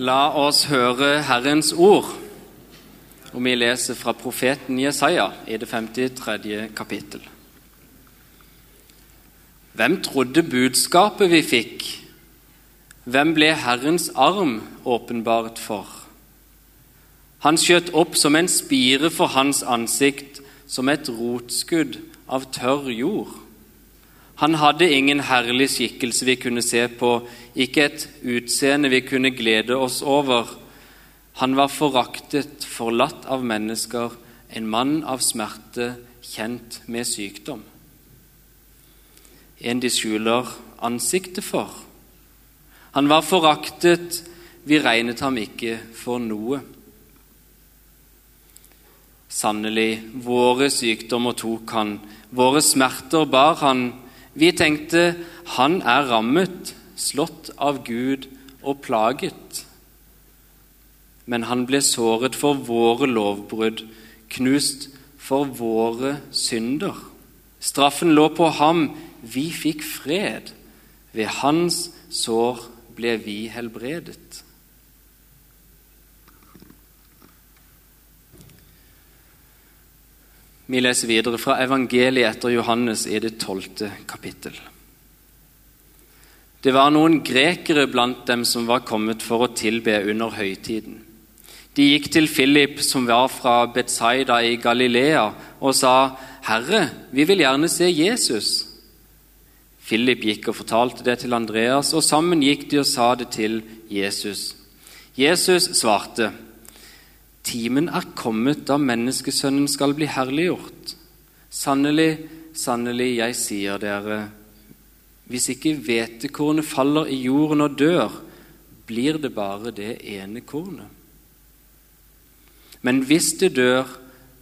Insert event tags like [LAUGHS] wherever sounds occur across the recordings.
La oss høre Herrens ord. Og vi leser fra profeten Jesaja i det 53. kapittel. Hvem trodde budskapet vi fikk? Hvem ble Herrens arm åpenbart for? Han skjøt opp som en spire for hans ansikt, som et rotskudd av tørr jord. Han hadde ingen herlig skikkelse vi kunne se på, ikke et utseende vi kunne glede oss over. Han var foraktet, forlatt av mennesker, en mann av smerte, kjent med sykdom. En de skjuler ansiktet for. Han var foraktet, vi regnet ham ikke for noe. Sannelig, våre sykdommer tok han, våre smerter bar han. Vi tenkte han er rammet, slått av Gud og plaget. Men han ble såret for våre lovbrudd, knust for våre synder. Straffen lå på ham, vi fikk fred. Ved hans sår ble vi helbredet. Vi leser videre fra evangeliet etter Johannes i det tolvte kapittel. Det var noen grekere blant dem som var kommet for å tilbe under høytiden. De gikk til Philip, som var fra Betsaida i Galilea, og sa, 'Herre, vi vil gjerne se Jesus.' Philip gikk og fortalte det til Andreas, og sammen gikk de og sa det til Jesus. Jesus svarte, Timen er kommet da menneskesønnen skal bli herliggjort. Sannelig, sannelig, jeg sier dere, hvis ikke hvetekornet faller i jorden og dør, blir det bare det ene kornet. Men hvis det dør,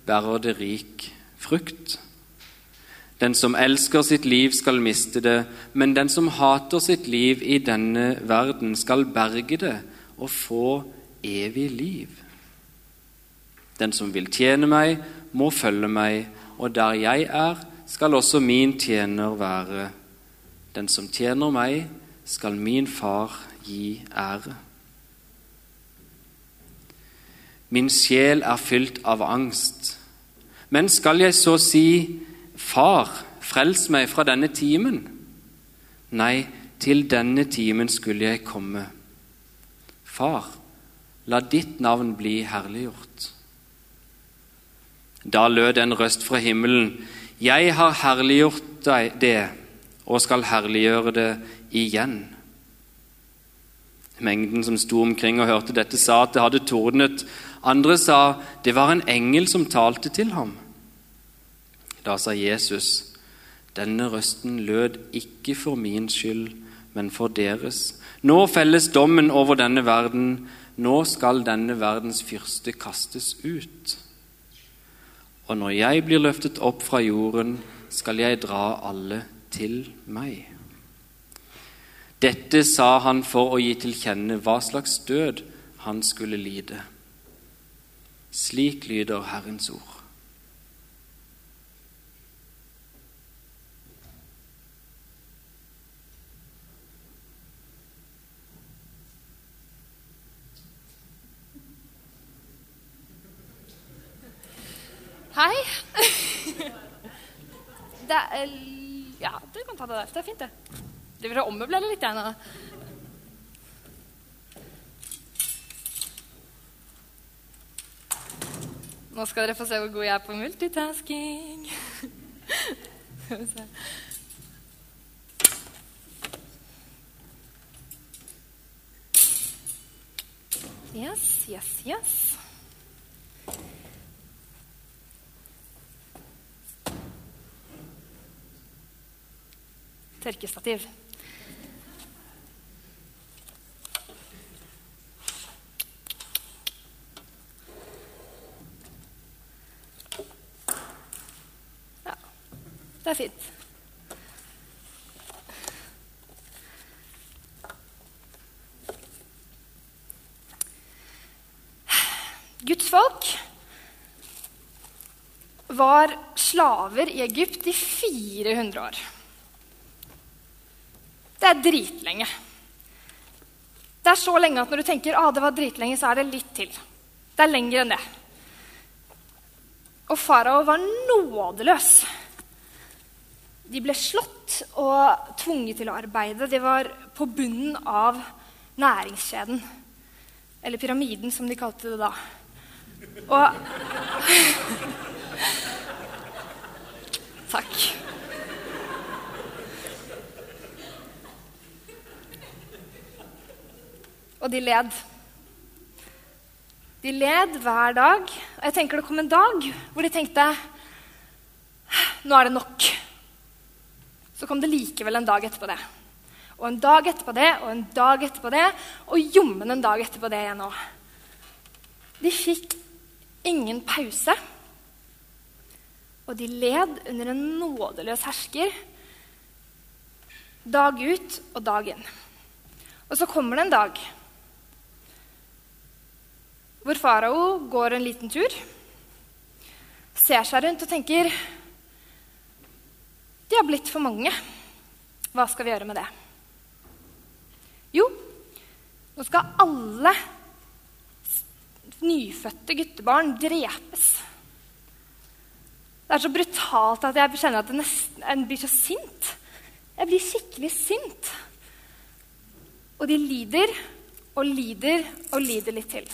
bærer det rik frukt. Den som elsker sitt liv, skal miste det, men den som hater sitt liv i denne verden, skal berge det og få evig liv. Den som vil tjene meg, må følge meg, og der jeg er, skal også min tjener være. Den som tjener meg, skal min far gi ære. Min sjel er fylt av angst. Men skal jeg så si, Far, frels meg fra denne timen? Nei, til denne timen skulle jeg komme. Far, la ditt navn bli herliggjort. Da lød en røst fra himmelen. Jeg har herliggjort deg det, og skal herliggjøre det igjen. Mengden som sto omkring og hørte dette, sa at det hadde tordnet. Andre sa det var en engel som talte til ham. Da sa Jesus, denne røsten lød ikke for min skyld, men for deres. Nå felles dommen over denne verden. Nå skal denne verdens fyrste kastes ut. Og når jeg blir løftet opp fra jorden, skal jeg dra alle til meg. Dette sa han for å gi til kjenne hva slags død han skulle lide. Slik lyder Herrens ord. Hei. [LAUGHS] Det er Ja, du kan ta det der. Det er fint, det. Det vil ommøblere litt, jeg nå. Skal dere få se hvor god jeg er på multitasking. [LAUGHS] Yes, yes, yes. Tørkestativ. Ja, det er fint. Guds folk var slaver i Egypt i 400 år. Det er dritlenge. Det er så lenge at når du tenker at det var dritlenge, så er det litt til. Det er lenger enn det. Og farao var nådeløs. De ble slått og tvunget til å arbeide. De var på bunnen av næringskjeden. Eller pyramiden, som de kalte det da. Og [LAUGHS] Takk. Og de led. De led hver dag. Og jeg tenker det kom en dag hvor de tenkte nå er det nok. Så kom det likevel en dag etterpå det. Og en dag etterpå det, og en dag etterpå det, og jommen en dag etterpå det igjen òg. De fikk ingen pause. Og de led under en nådeløs hersker dag ut og dag inn. Og så kommer det en dag hvor farao går en liten tur, ser seg rundt og tenker De har blitt for mange. Hva skal vi gjøre med det? Jo, nå skal alle nyfødte guttebarn drepes. Det er så brutalt at jeg kjenner at nesten, jeg blir så sint. Jeg blir skikkelig sint. Og de lider og lider og lider litt til.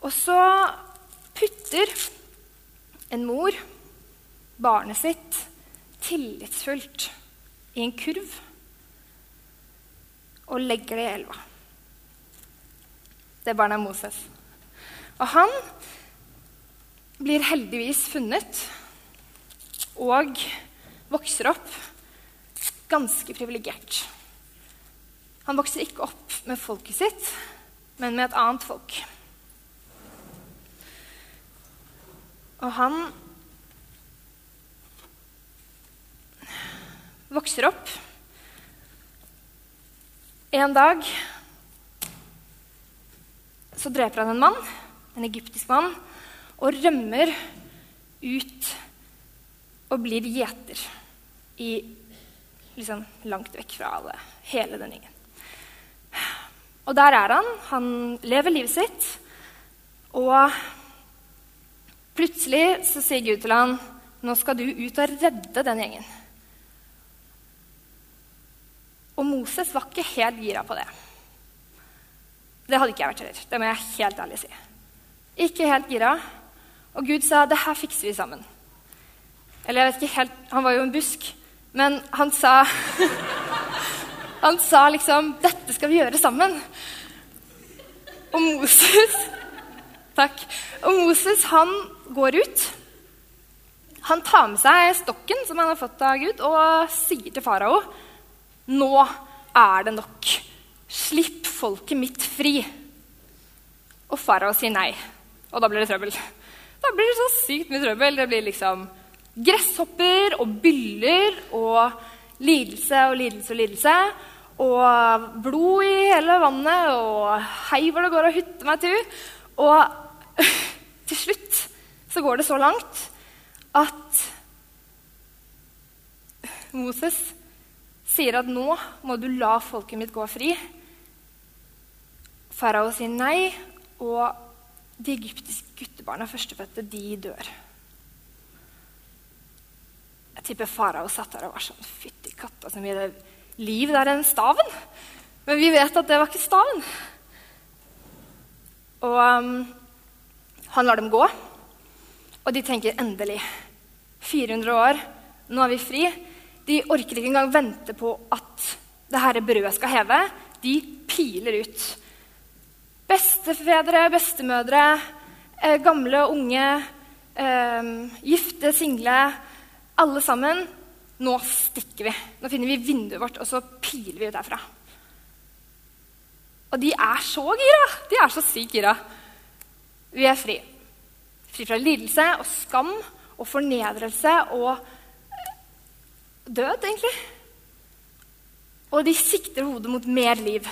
Og så putter en mor barnet sitt tillitsfullt i en kurv og legger det i elva. Det barnet er Moses. Og han blir heldigvis funnet og vokser opp ganske privilegert. Han vokser ikke opp med folket sitt, men med et annet folk. Og han vokser opp. En dag så dreper han en mann, en egyptisk mann, og rømmer ut og blir gjeter i liksom langt vekk fra alle, hele den gjengen. Og der er han. Han lever livet sitt. Og plutselig så sier Gud til han, 'Nå skal du ut og redde den gjengen'. Og Moses var ikke helt gira på det. Det hadde ikke jeg vært heller. Det må jeg helt ærlig si. Ikke helt gira. Og Gud sa, 'Det her fikser vi sammen'. Eller jeg vet ikke helt, Han var jo en busk, men han sa [LAUGHS] Han sa liksom 'Dette skal vi gjøre sammen'. Og Moses Takk. Og Moses han går ut. Han tar med seg stokken som han har fått av Gud, og sier til farao nå er det nok. Slipp folket mitt fri. Og farao sier nei. Og da blir det trøbbel. Da blir det så sykt mye trøbbel. Det blir liksom gresshopper og byller og lidelse og lidelse og lidelse. Og blod i hele vannet og hei hvor det går og hytter meg til. Og [LAUGHS] til slutt så går det så langt at Moses sier at nå må du la folket mitt gå fri. Farao sier nei, og de egyptiske guttebarna, førstefødte, de dør. Jeg tipper farao satt der og var sånn Fytti katta, så mye liv der enn staven. Men vi vet at det var ikke staven. Og um, han lar dem gå, og de tenker endelig. 400 år, nå er vi fri. De orker ikke engang vente på at det her brødet skal heve. De piler ut. Bestefedre, bestemødre, eh, gamle og unge, eh, gifte, single Alle sammen. Nå stikker vi. Nå finner vi vinduet vårt, og så piler vi ut derfra. Og de er så gira! De er så sykt gira. Vi er fri. Fri fra lidelse og skam og fornedrelse og død, egentlig. Og de sikter hodet mot mer liv.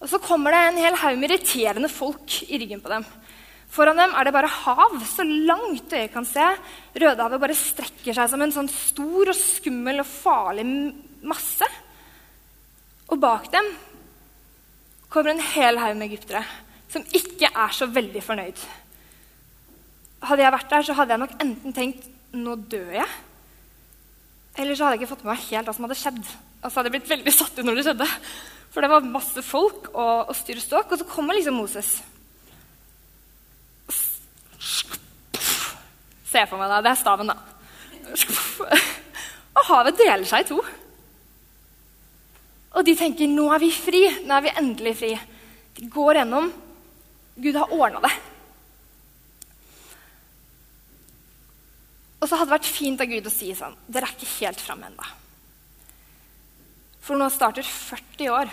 Og så kommer det en hel haug med irriterende folk i ryggen på dem. Foran dem er det bare hav, så langt øyet kan se. Rødehavet bare strekker seg som en sånn stor og skummel og farlig masse. Og bak dem kommer en hel haug med egyptere som ikke er så veldig fornøyd. Hadde jeg vært der, så hadde jeg nok enten tenkt nå dør jeg. Eller så hadde jeg ikke fått med meg helt hva som hadde skjedd. Og så hadde jeg blitt veldig satt ut når det skjedde. For det var masse folk og, og styr og ståk. Og så kommer liksom Moses. Se for meg da, Det er staven, da. Og havet deler seg i to. Og de tenker nå er vi fri. Nå er vi endelig fri. De går gjennom. Gud har ordna det. Og så hadde det vært fint av Gud å si sånn Dere er ikke helt framme ennå. For nå starter 40 år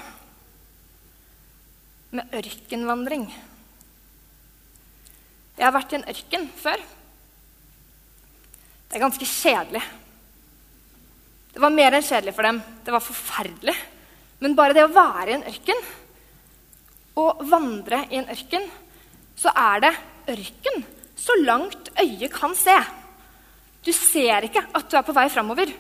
med ørkenvandring. Jeg har vært i en ørken før. Det er ganske kjedelig. Det var mer enn kjedelig for dem. Det var forferdelig. Men bare det å være i en ørken og vandre i en ørken, så er det ørken så langt øyet kan se. Du ser ikke at du er på vei framover.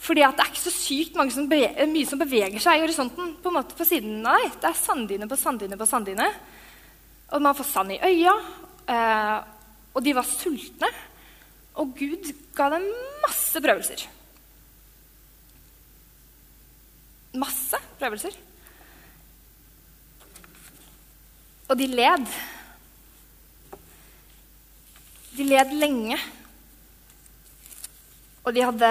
Fordi det er ikke så sykt som mye som beveger seg i horisonten på, på siden av deg. Det er sanddyne på sanddyne på sanddyne. Og man får sand i øya. Eh, og de var sultne. Og Gud ga dem masse prøvelser. Masse prøvelser. Og de led. De led lenge. Og de hadde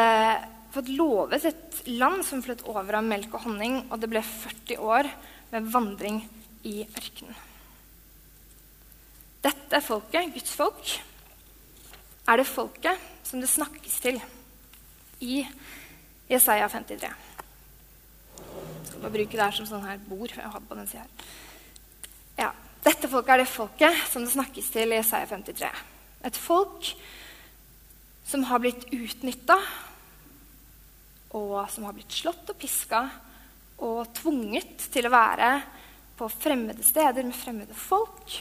fått lovet et land som fløt over av melk og honning, og det ble 40 år med vandring i ørkenen. Dette folket, Guds folk, er det folket som det snakkes til i Jesaja 53 skal bare bruke det her som sånn her bord. jeg hadde på den her. Ja, Dette folket er det folket som det snakkes til i Isaiah 53. Et folk som har blitt utnytta, og som har blitt slått og piska og tvunget til å være på fremmede steder med fremmede folk.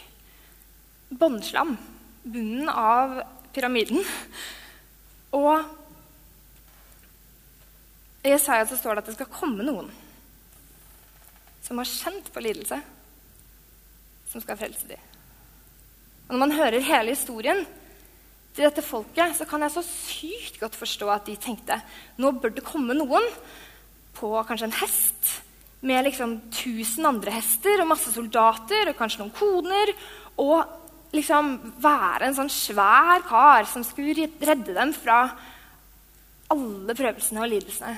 Båndslam. Bunnen av pyramiden. Og i Isaiah så står det at det skal komme noen som har kjent på lidelse, som skal frelse dem. Og Når man hører hele historien til dette folket, så kan jeg så sykt godt forstå at de tenkte nå bør det komme noen på kanskje en hest med liksom 1000 andre hester og masse soldater og kanskje noen koner, og liksom være en sånn svær kar som skulle redde dem fra alle prøvelsene og lidelsene.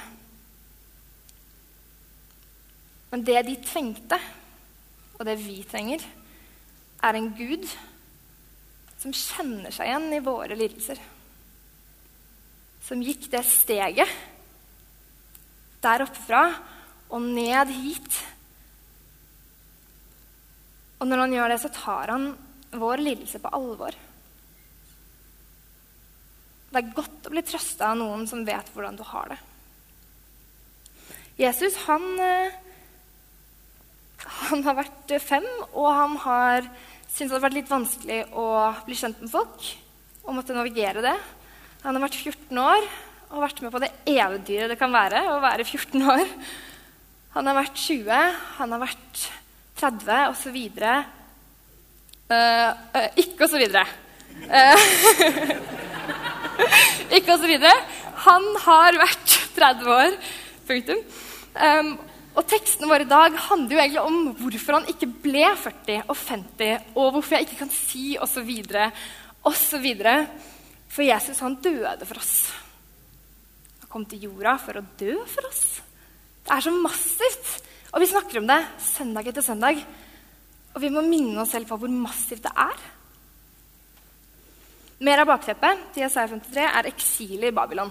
Men det de trengte, og det vi trenger, er en Gud som kjenner seg igjen i våre lidelser. Som gikk det steget der oppe fra og ned hit. Og når han gjør det, så tar han vår lidelse på alvor. Det er godt å bli trøsta av noen som vet hvordan du har det. Jesus han eh, han har vært fem, og han har syntes det har vært litt vanskelig å bli kjent med folk og måtte navigere det. Han har vært 14 år og vært med på det eventyret det kan være å være 14 år. Han har vært 20, han har vært 30 osv. Uh, uh, ikke osv. Uh, [LAUGHS] ikke osv. Han har vært 30 år. Punktum. Um, og Tekstene våre i dag handler jo egentlig om hvorfor han ikke ble 40 og 50, og hvorfor jeg ikke kan si osv. osv. For Jesus han døde for oss. Han kom til jorda for å dø for oss. Det er så massivt. Og vi snakker om det søndag etter søndag. Og vi må minne oss selv på hvor massivt det er. Mer av bakteppet til Jesaja 53 er eksilet i Babylon.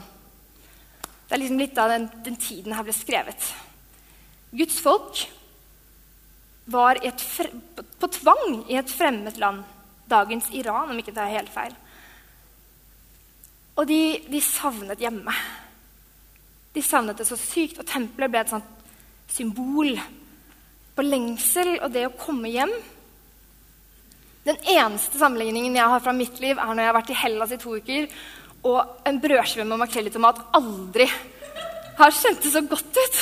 Det er liksom litt av den, den tiden her ble skrevet. Guds folk var på tvang i et fremmed land. Dagens Iran, om ikke det er helt feil. Og de, de, savnet hjemme. De savnet det så sykt, og tempelet ble et sånt symbol på lengsel og det å komme hjem. Den eneste sammenligningen jeg har fra mitt liv, er når jeg har vært i Hellas i to uker, og en brødskive med makrell i tomat aldri har kjentes så godt ut.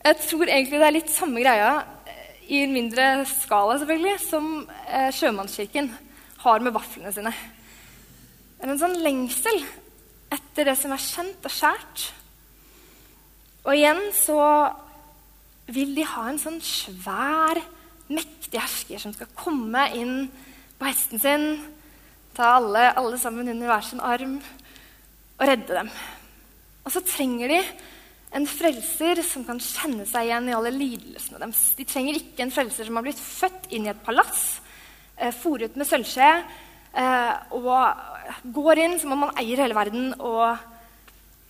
Jeg tror egentlig det er litt samme greia eh, i en mindre skala selvfølgelig, som eh, sjømannskirken har med vaflene sine. Det er en sånn lengsel etter det som er kjent og skjært. Og igjen så vil de ha en sånn svær, mektig hersker som skal komme inn på hesten sin, ta alle, alle sammen under hver sin arm og redde dem. Og så trenger de en frelser som kan kjenne seg igjen i alle lidelsene deres. De trenger ikke en frelser som har blitt født inn i et palass, eh, fòret med sølvskje, eh, og går inn som om man eier hele verden, og,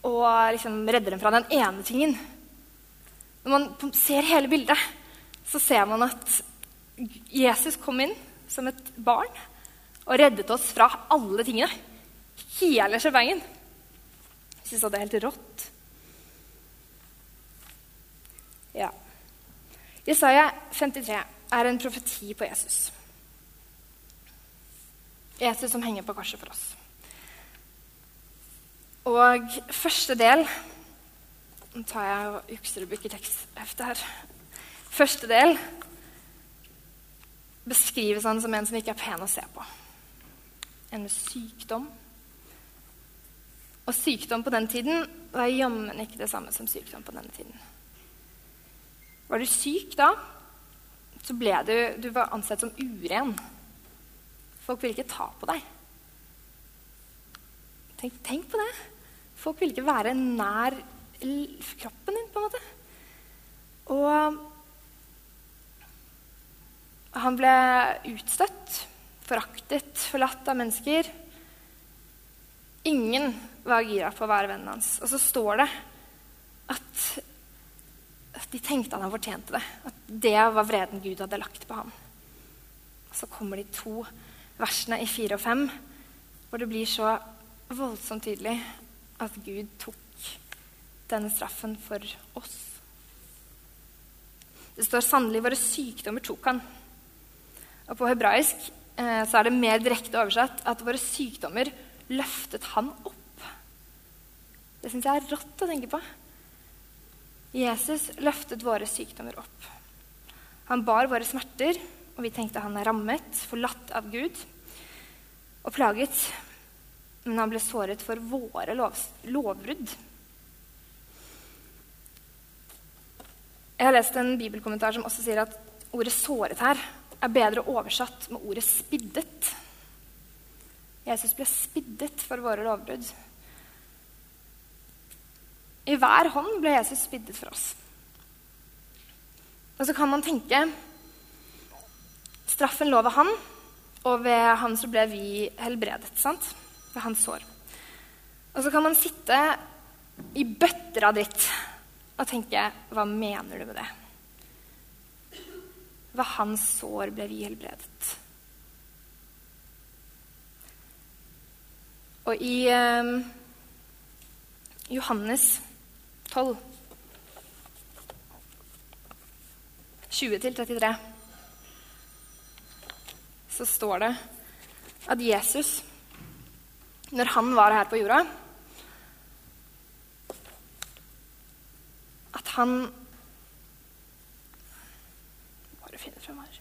og liksom redder dem fra den ene tingen. Når man ser hele bildet, så ser man at Jesus kom inn som et barn og reddet oss fra alle tingene. Hele sjøbengen. Jeg syns det er helt rått. Ja. Jesaja 53 er en profeti på Jesus. Jesus som henger på korset for oss. Og første del Nå tar jeg og jukser og bruker tekstheftet her. Første del beskrives han som en som ikke er pen å se på. En med sykdom. Og sykdom på den tiden var jammen ikke det samme som sykdom på denne tiden. Var du syk da, så ble du, du var ansett som uren. Folk ville ikke ta på deg. Tenk, tenk, på det. Folk ville ikke være nær kroppen din, på en måte. Og han ble utstøtt, foraktet, forlatt av mennesker. Ingen var gira på å være vennen hans. Og så står det at de tenkte at han fortjente det. At det var vreden Gud hadde lagt på ham. Så kommer de to versene i fire og fem, hvor det blir så voldsomt tydelig at Gud tok denne straffen for oss. Det står sannelig våre sykdommer tok han. Og på hebraisk eh, så er det mer direkte oversatt at våre sykdommer løftet han opp. Det syns jeg er rått å tenke på. Jesus løftet våre sykdommer opp. Han bar våre smerter, og vi tenkte han er rammet, forlatt av Gud og plaget. Men han ble såret for våre lov, lovbrudd. Jeg har lest en bibelkommentar som også sier at ordet 'såret' her er bedre oversatt med ordet 'spiddet'. Jesus ble spiddet for våre lovbrudd. I hver hånd ble Jesus spiddet for oss. Og så kan man tenke Straffen lå ved han, og ved han så ble vi helbredet. sant? Ved hans sår. Og så kan man sitte i bøtter av dritt og tenke Hva mener du med det? Ved hans sår ble vi helbredet. Og i eh, Johannes 12. 20-33. Så står det at Jesus, når han var her på jorda At han Bare finne frem her.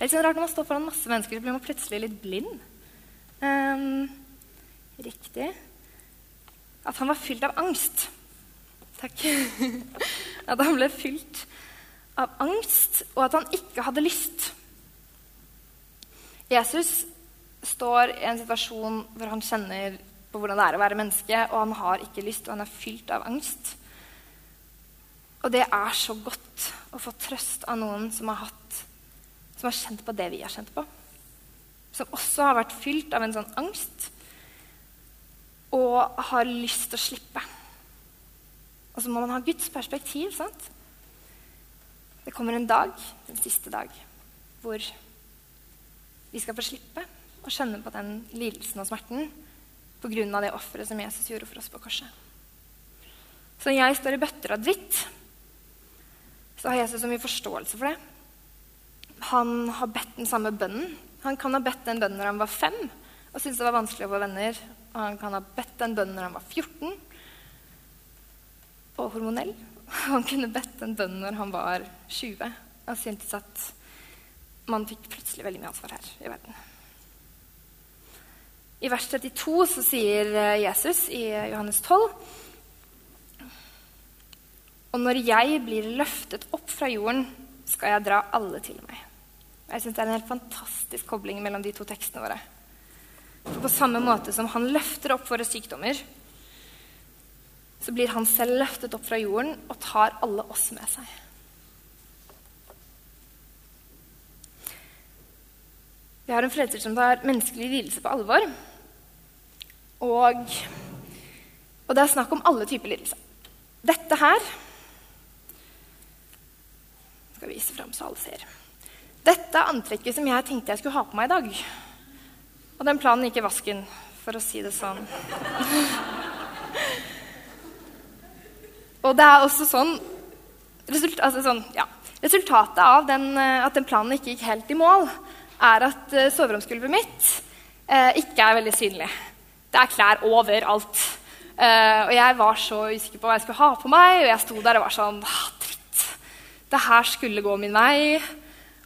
Det er litt sånn rart Når man står foran masse mennesker, så blir man plutselig litt blind. Um, riktig. At han var fylt av angst. Takk. [LAUGHS] At han ble fylt av angst, og at han ikke hadde lyst. Jesus står i en situasjon hvor han kjenner på hvordan det er å være menneske, og han har ikke lyst, og han er fylt av angst. Og det er så godt å få trøst av noen som har hatt som har kjent på det vi har kjent på. Som også har vært fylt av en sånn angst og har lyst til å slippe. Og så må man ha Guds perspektiv. sant? Det kommer en dag, den siste dag, hvor vi skal få slippe å kjenne på den lidelsen og smerten pga. det offeret som Jesus gjorde for oss på korset. Så når jeg står i bøtter og dritt, så har Jesus så mye forståelse for det. Han har bedt den samme bønnen. Han kan ha bedt den bønnen når han var fem og syntes det var vanskelig å få venner. Og han kan ha bedt den bønnen når han var 14 og hormonell. [LAUGHS] Han kunne bedt den bønnen når han var 20 og syntes at man fikk plutselig veldig mye ansvar her i verden. I vers 32 så sier eh, Jesus i Johannes 12 Og når jeg blir løftet opp fra jorden, skal jeg dra alle til meg. Jeg synes Det er en helt fantastisk kobling mellom de to tekstene våre. For På samme måte som han løfter opp våre sykdommer, så blir han selv løftet opp fra jorden og tar alle oss med seg. Vi har en frelser som tar menneskelig lidelse på alvor. Og, og det er snakk om alle typer lidelse. Dette her skal jeg vise fram så alle ser. Dette er antrekket som jeg tenkte jeg skulle ha på meg i dag. Og den planen gikk i vasken, for å si det sånn. og det er også sånn, result, altså sånn ja. Resultatet av den, eh, at den planen ikke gikk helt i mål, er at uh, soveromsgulvet mitt eh, ikke er veldig synlig. Det er klær overalt. Uh, og jeg var så usikker på hva jeg skulle ha på meg, og jeg sto der og var sånn Dritt. Det her skulle gå min vei.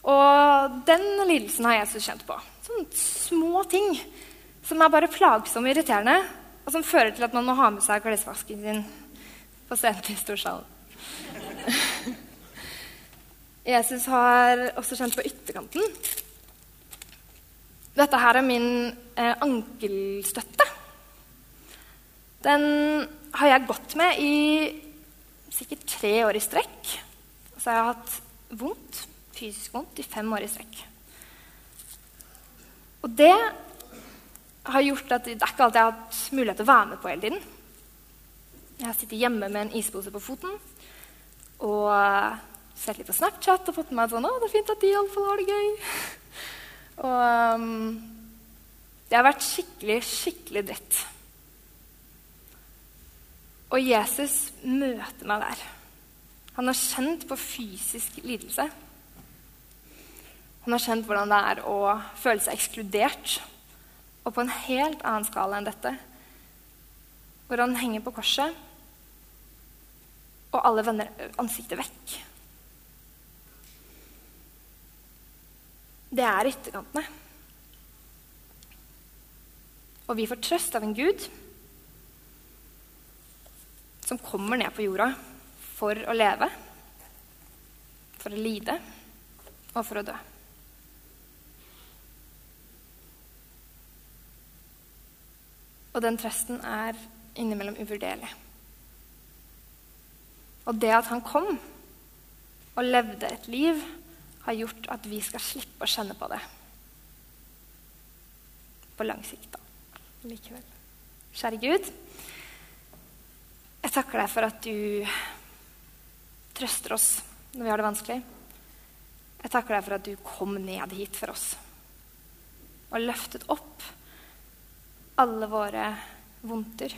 Og den lidelsen har Jesus kjent på. Sånne små ting som er bare plagsomme og irriterende, og som fører til at man må ha med seg klesvasken sin på scenen i storsalen. [LAUGHS] Jesus har også kjent på ytterkanten. Dette her er min eh, ankelstøtte. Den har jeg gått med i sikkert tre år i strekk. Så jeg har hatt vondt fysisk vondt i fem år i strekk. Og det har gjort at det er ikke alltid jeg har hatt mulighet til å være med på hele tiden. Jeg har sittet hjemme med en ispose på foten og sett litt på Snapchat og fått med meg sånn 'Å, det er fint at de iallfall har det gøy'. [LAUGHS] Og um, det har vært skikkelig, skikkelig dritt. Og Jesus møter meg der. Han har kjent på fysisk lidelse. Han har kjent hvordan det er å føle seg ekskludert. Og på en helt annen skala enn dette, hvor han henger på korset, og alle vender ansiktet vekk. Det er ytterkantene. Og vi får trøst av en Gud som kommer ned på jorda for å leve, for å lide og for å dø. Og den trøsten er innimellom uvurderlig. Og det at han kom og levde et liv, har gjort at vi skal slippe å kjenne på det. På lang sikt, da. Likevel. Kjære Gud, jeg takker deg for at du trøster oss når vi har det vanskelig. Jeg takker deg for at du kom ned hit for oss og løftet opp alle våre vondter,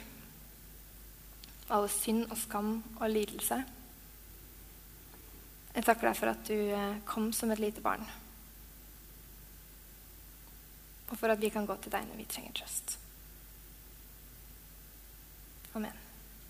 alle synd og skam og lidelse. Jeg takker deg for at du eh, kom som et lite barn. Og for at vi kan gå til deg når vi trenger trøst. Amen.